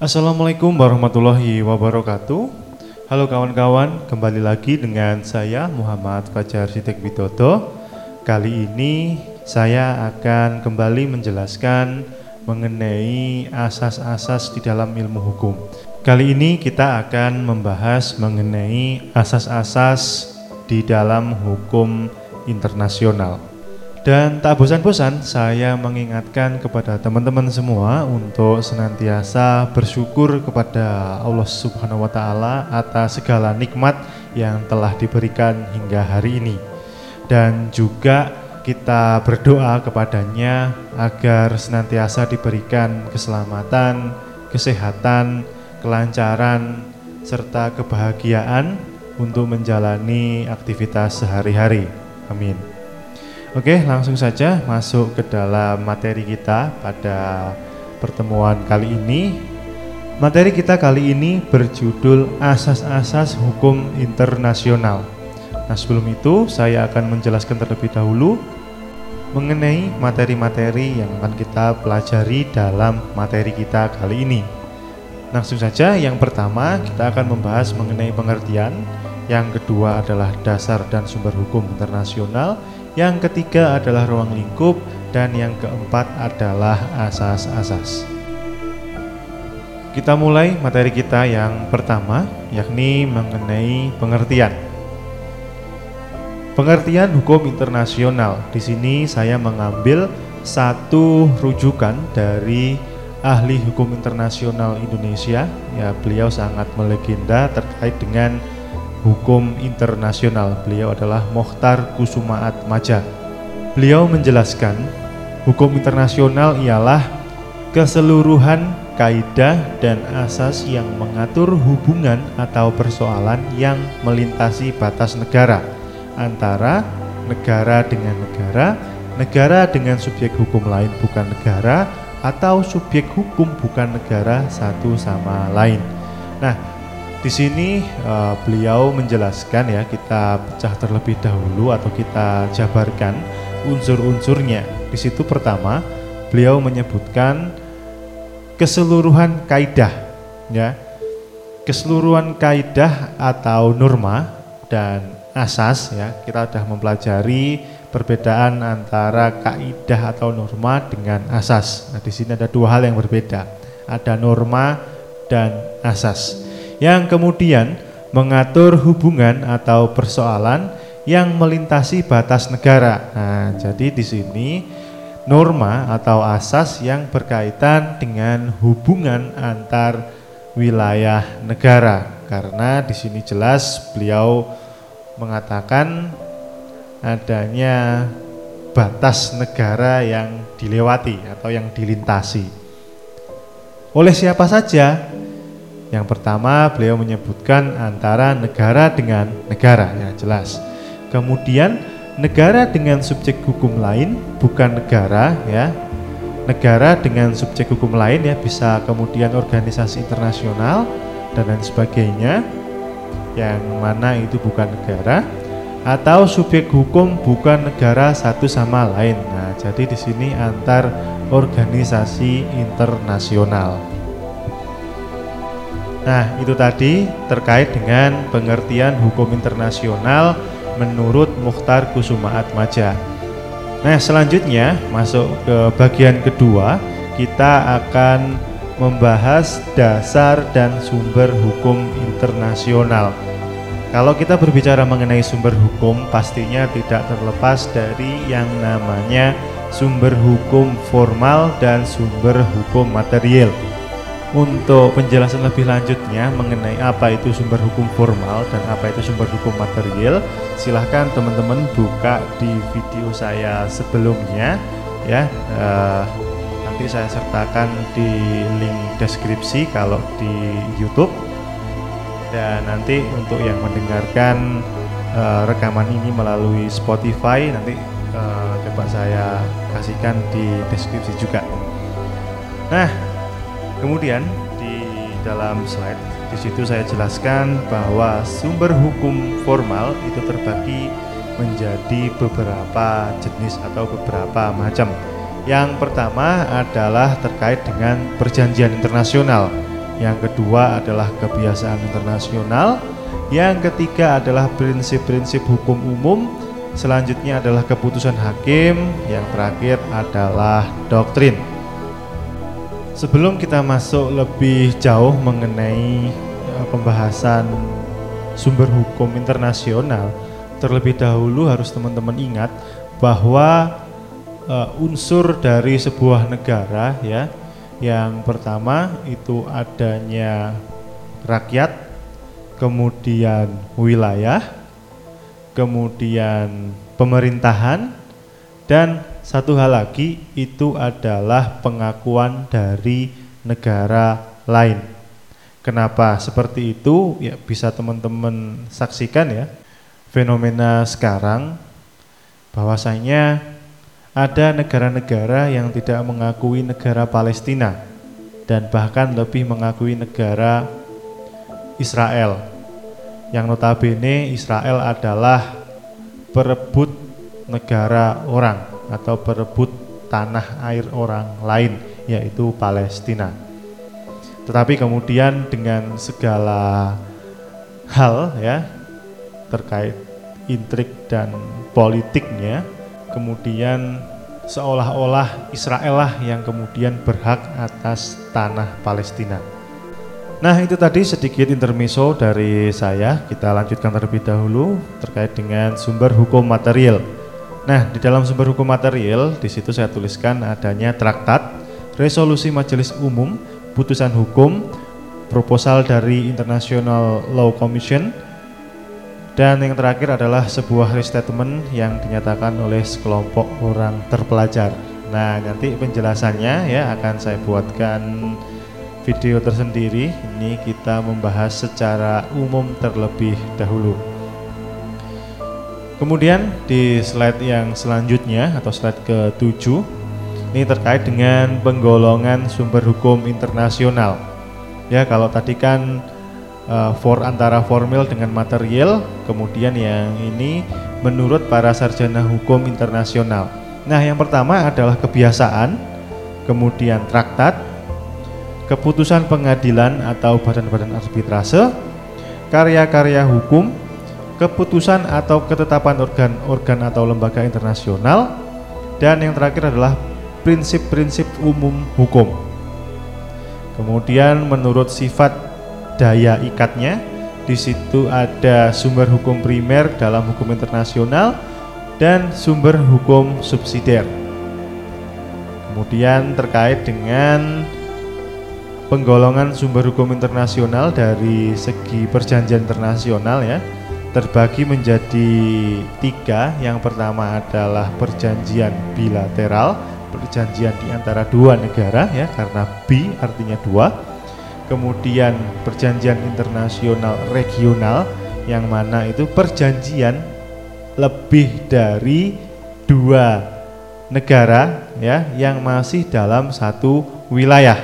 Assalamualaikum warahmatullahi wabarakatuh. Halo kawan-kawan, kembali lagi dengan saya Muhammad Fajar Sidik Widodo. Kali ini saya akan kembali menjelaskan mengenai asas-asas di dalam ilmu hukum. Kali ini kita akan membahas mengenai asas-asas di dalam hukum internasional. Dan tak bosan-bosan saya mengingatkan kepada teman-teman semua untuk senantiasa bersyukur kepada Allah Subhanahu wa taala atas segala nikmat yang telah diberikan hingga hari ini. Dan juga kita berdoa kepadanya agar senantiasa diberikan keselamatan, kesehatan, kelancaran serta kebahagiaan untuk menjalani aktivitas sehari-hari. Amin. Oke, langsung saja masuk ke dalam materi kita pada pertemuan kali ini. Materi kita kali ini berjudul Asas-asas Hukum Internasional. Nah, sebelum itu saya akan menjelaskan terlebih dahulu mengenai materi-materi yang akan kita pelajari dalam materi kita kali ini. Langsung saja, yang pertama kita akan membahas mengenai pengertian, yang kedua adalah dasar dan sumber hukum internasional, yang ketiga adalah ruang lingkup, dan yang keempat adalah asas-asas. Kita mulai materi kita yang pertama, yakni mengenai pengertian. Pengertian hukum internasional. Di sini saya mengambil satu rujukan dari ahli hukum internasional Indonesia. Ya, beliau sangat melegenda terkait dengan hukum internasional. Beliau adalah Mohtar Kusumaat Maja. Beliau menjelaskan hukum internasional ialah keseluruhan kaidah dan asas yang mengatur hubungan atau persoalan yang melintasi batas negara antara negara dengan negara, negara dengan subjek hukum lain bukan negara, atau subjek hukum bukan negara satu sama lain. Nah, di sini uh, beliau menjelaskan ya kita pecah terlebih dahulu atau kita jabarkan unsur-unsurnya. Di situ pertama beliau menyebutkan keseluruhan kaidah ya. Keseluruhan kaidah atau norma dan asas ya. Kita sudah mempelajari perbedaan antara kaidah atau norma dengan asas. Nah, di sini ada dua hal yang berbeda. Ada norma dan asas yang kemudian mengatur hubungan atau persoalan yang melintasi batas negara. Nah, jadi di sini norma atau asas yang berkaitan dengan hubungan antar wilayah negara. Karena di sini jelas beliau mengatakan adanya batas negara yang dilewati atau yang dilintasi. Oleh siapa saja yang pertama beliau menyebutkan antara negara dengan negara ya jelas. Kemudian negara dengan subjek hukum lain bukan negara ya. Negara dengan subjek hukum lain ya bisa kemudian organisasi internasional dan lain sebagainya yang mana itu bukan negara atau subjek hukum bukan negara satu sama lain. Nah, jadi di sini antar organisasi internasional. Nah, itu tadi terkait dengan pengertian hukum internasional menurut Mukhtar Kusumaat Maja. Nah, selanjutnya masuk ke bagian kedua, kita akan membahas dasar dan sumber hukum internasional. Kalau kita berbicara mengenai sumber hukum, pastinya tidak terlepas dari yang namanya sumber hukum formal dan sumber hukum material. Untuk penjelasan lebih lanjutnya mengenai apa itu sumber hukum formal dan apa itu sumber hukum material, silahkan teman-teman buka di video saya sebelumnya ya. Uh, nanti saya sertakan di link deskripsi kalau di YouTube. Dan nanti untuk yang mendengarkan uh, rekaman ini melalui Spotify nanti uh, coba saya kasihkan di deskripsi juga. Nah, Kemudian di dalam slide di situ saya jelaskan bahwa sumber hukum formal itu terbagi menjadi beberapa jenis atau beberapa macam. Yang pertama adalah terkait dengan perjanjian internasional. Yang kedua adalah kebiasaan internasional. Yang ketiga adalah prinsip-prinsip hukum umum. Selanjutnya adalah keputusan hakim. Yang terakhir adalah doktrin. Sebelum kita masuk lebih jauh mengenai eh, pembahasan sumber hukum internasional, terlebih dahulu harus teman-teman ingat bahwa uh, unsur dari sebuah negara ya yang pertama itu adanya rakyat kemudian wilayah kemudian pemerintahan dan satu hal lagi itu adalah pengakuan dari negara lain. Kenapa seperti itu? Ya bisa teman-teman saksikan ya fenomena sekarang. Bahwasanya ada negara-negara yang tidak mengakui negara Palestina dan bahkan lebih mengakui negara Israel. Yang notabene Israel adalah perebut negara orang atau perebut tanah air orang lain yaitu Palestina. Tetapi kemudian dengan segala hal ya terkait intrik dan politiknya kemudian seolah-olah Israel lah yang kemudian berhak atas tanah Palestina. Nah itu tadi sedikit intermezzo dari saya. Kita lanjutkan terlebih dahulu terkait dengan sumber hukum material. Nah di dalam sumber hukum material di situ saya tuliskan adanya traktat, resolusi Majelis Umum, putusan hukum, proposal dari International Law Commission, dan yang terakhir adalah sebuah restatement yang dinyatakan oleh sekelompok orang terpelajar. Nah, nanti penjelasannya ya akan saya buatkan video tersendiri. Ini kita membahas secara umum terlebih dahulu. Kemudian di slide yang selanjutnya atau slide ke-7 ini terkait dengan penggolongan sumber hukum internasional. Ya, kalau tadi kan uh, for antara formil dengan material, kemudian yang ini menurut para sarjana hukum internasional. Nah, yang pertama adalah kebiasaan, kemudian traktat, keputusan pengadilan atau badan-badan arbitrase, karya-karya hukum, keputusan atau ketetapan organ-organ atau lembaga internasional, dan yang terakhir adalah prinsip-prinsip umum hukum. Kemudian menurut sifat daya ikatnya. Di situ ada sumber hukum primer dalam hukum internasional dan sumber hukum subsidiar. Kemudian terkait dengan penggolongan sumber hukum internasional dari segi perjanjian internasional ya terbagi menjadi tiga. Yang pertama adalah perjanjian bilateral, perjanjian di antara dua negara ya karena bi artinya dua kemudian perjanjian internasional regional yang mana itu perjanjian lebih dari dua negara ya yang masih dalam satu wilayah.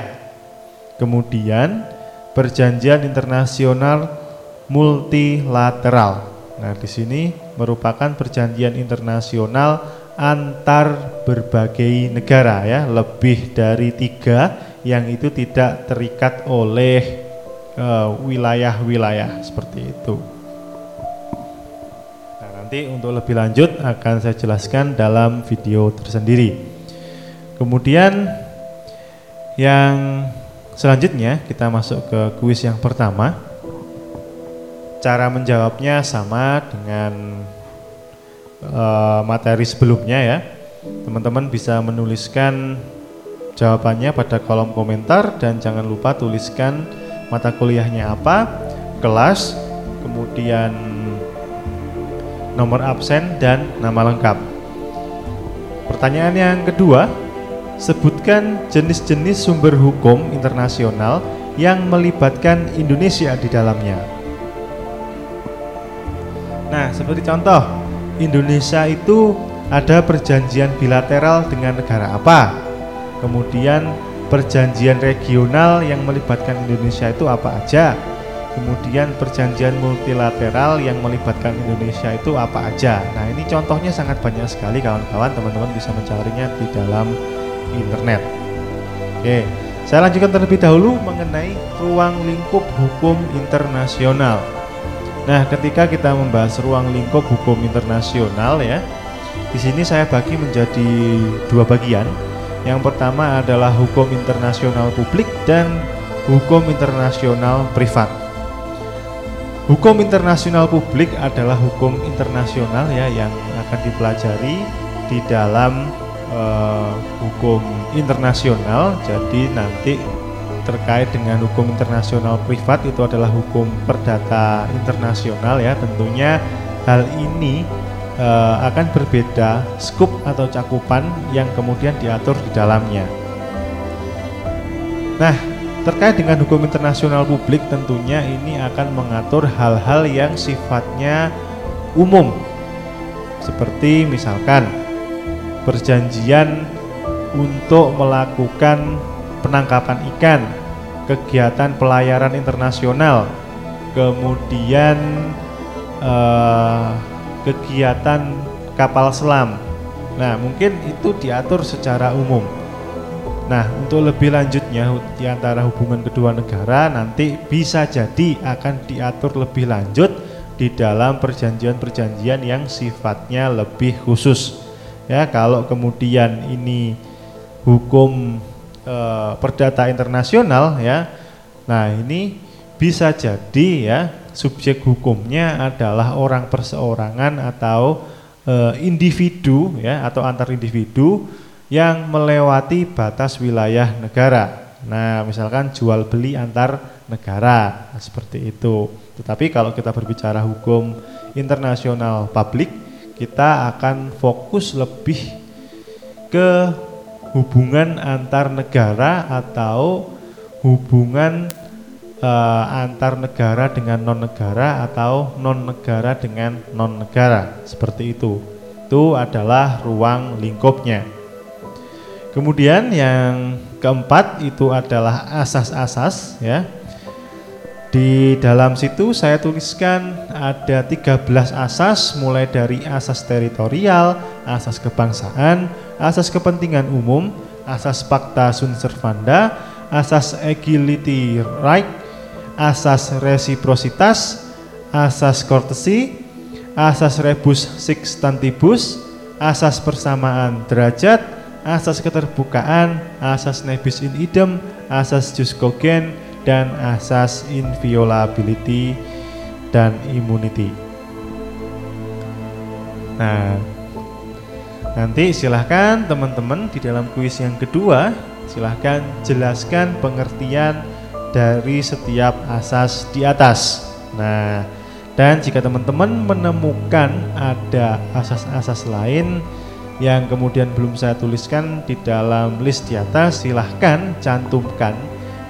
Kemudian perjanjian internasional multilateral. Nah, di sini merupakan perjanjian internasional antar berbagai negara ya, lebih dari tiga yang itu tidak terikat oleh eh, wilayah-wilayah seperti itu. Nah, nanti untuk lebih lanjut akan saya jelaskan dalam video tersendiri. Kemudian yang selanjutnya kita masuk ke kuis yang pertama. Cara menjawabnya sama dengan uh, materi sebelumnya ya. Teman-teman bisa menuliskan jawabannya pada kolom komentar dan jangan lupa tuliskan mata kuliahnya apa, kelas, kemudian nomor absen dan nama lengkap. Pertanyaan yang kedua, sebutkan jenis-jenis sumber hukum internasional yang melibatkan Indonesia di dalamnya. Nah, seperti contoh, Indonesia itu ada perjanjian bilateral dengan negara apa? Kemudian perjanjian regional yang melibatkan Indonesia itu apa aja? Kemudian perjanjian multilateral yang melibatkan Indonesia itu apa aja? Nah, ini contohnya sangat banyak sekali kawan-kawan, teman-teman bisa mencarinya di dalam internet. Oke. Saya lanjutkan terlebih dahulu mengenai ruang lingkup hukum internasional. Nah, ketika kita membahas ruang lingkup hukum internasional ya, di sini saya bagi menjadi dua bagian. Yang pertama adalah hukum internasional publik dan hukum internasional privat. Hukum internasional publik adalah hukum internasional ya yang akan dipelajari di dalam uh, hukum internasional. Jadi nanti terkait dengan hukum internasional privat itu adalah hukum perdata internasional ya. Tentunya hal ini uh, akan berbeda skup atau cakupan yang kemudian diatur di dalamnya. Nah, terkait dengan hukum internasional publik tentunya ini akan mengatur hal-hal yang sifatnya umum. Seperti misalkan perjanjian untuk melakukan penangkapan ikan, kegiatan pelayaran internasional, kemudian eh, kegiatan kapal selam. Nah, mungkin itu diatur secara umum. Nah, untuk lebih lanjutnya di antara hubungan kedua negara nanti bisa jadi akan diatur lebih lanjut di dalam perjanjian-perjanjian yang sifatnya lebih khusus ya kalau kemudian ini hukum e, perdata internasional ya nah ini bisa jadi ya subjek hukumnya adalah orang perseorangan atau e, individu ya atau antar individu yang melewati batas wilayah negara. Nah, misalkan jual beli antar negara seperti itu. Tetapi kalau kita berbicara hukum internasional publik kita akan fokus lebih ke hubungan antar negara atau hubungan uh, antar negara dengan non negara atau non negara dengan non negara seperti itu. Itu adalah ruang lingkupnya. Kemudian yang keempat itu adalah asas-asas ya di dalam situ saya tuliskan ada 13 asas mulai dari asas teritorial, asas kebangsaan, asas kepentingan umum, asas fakta sunt servanda, asas equality right, asas resiprositas, asas courtesy, asas rebus sixtantibus, asas persamaan derajat, asas keterbukaan, asas nebis in idem, asas jus cogen, dan asas inviolability dan immunity. Nah, nanti silahkan teman-teman di dalam kuis yang kedua silahkan jelaskan pengertian dari setiap asas di atas. Nah, dan jika teman-teman menemukan ada asas-asas lain yang kemudian belum saya tuliskan di dalam list di atas, silahkan cantumkan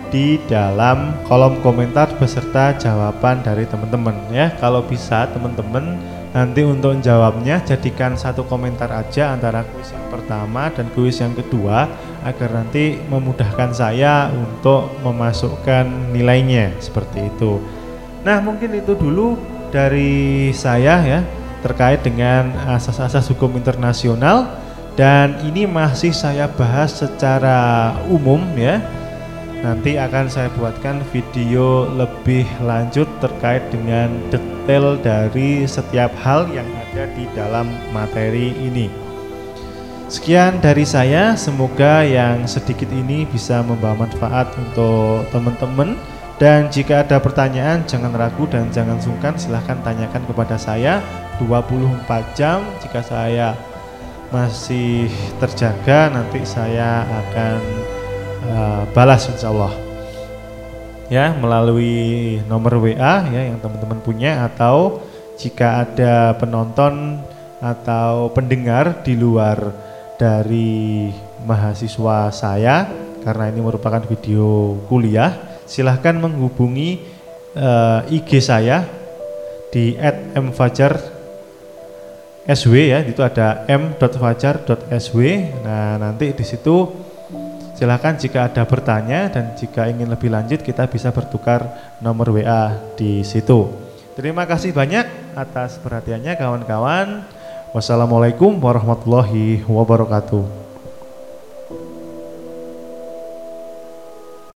di dalam kolom komentar beserta jawaban dari teman-teman ya. Kalau bisa teman-teman nanti untuk jawabnya jadikan satu komentar aja antara kuis yang pertama dan kuis yang kedua agar nanti memudahkan saya untuk memasukkan nilainya seperti itu. Nah, mungkin itu dulu dari saya ya terkait dengan asas-asas hukum internasional dan ini masih saya bahas secara umum ya Nanti akan saya buatkan video lebih lanjut terkait dengan detail dari setiap hal yang ada di dalam materi ini. Sekian dari saya, semoga yang sedikit ini bisa membawa manfaat untuk teman-teman. Dan jika ada pertanyaan, jangan ragu dan jangan sungkan, silahkan tanyakan kepada saya 24 jam. Jika saya masih terjaga, nanti saya akan uh, balas insya Allah ya melalui nomor WA ya yang teman-teman punya atau jika ada penonton atau pendengar di luar dari mahasiswa saya karena ini merupakan video kuliah silahkan menghubungi uh, eh, IG saya di @mfajar sw ya itu ada m.fajar.sw nah nanti di situ Silahkan jika ada bertanya dan jika ingin lebih lanjut kita bisa bertukar nomor WA di situ. Terima kasih banyak atas perhatiannya kawan-kawan. Wassalamualaikum warahmatullahi wabarakatuh.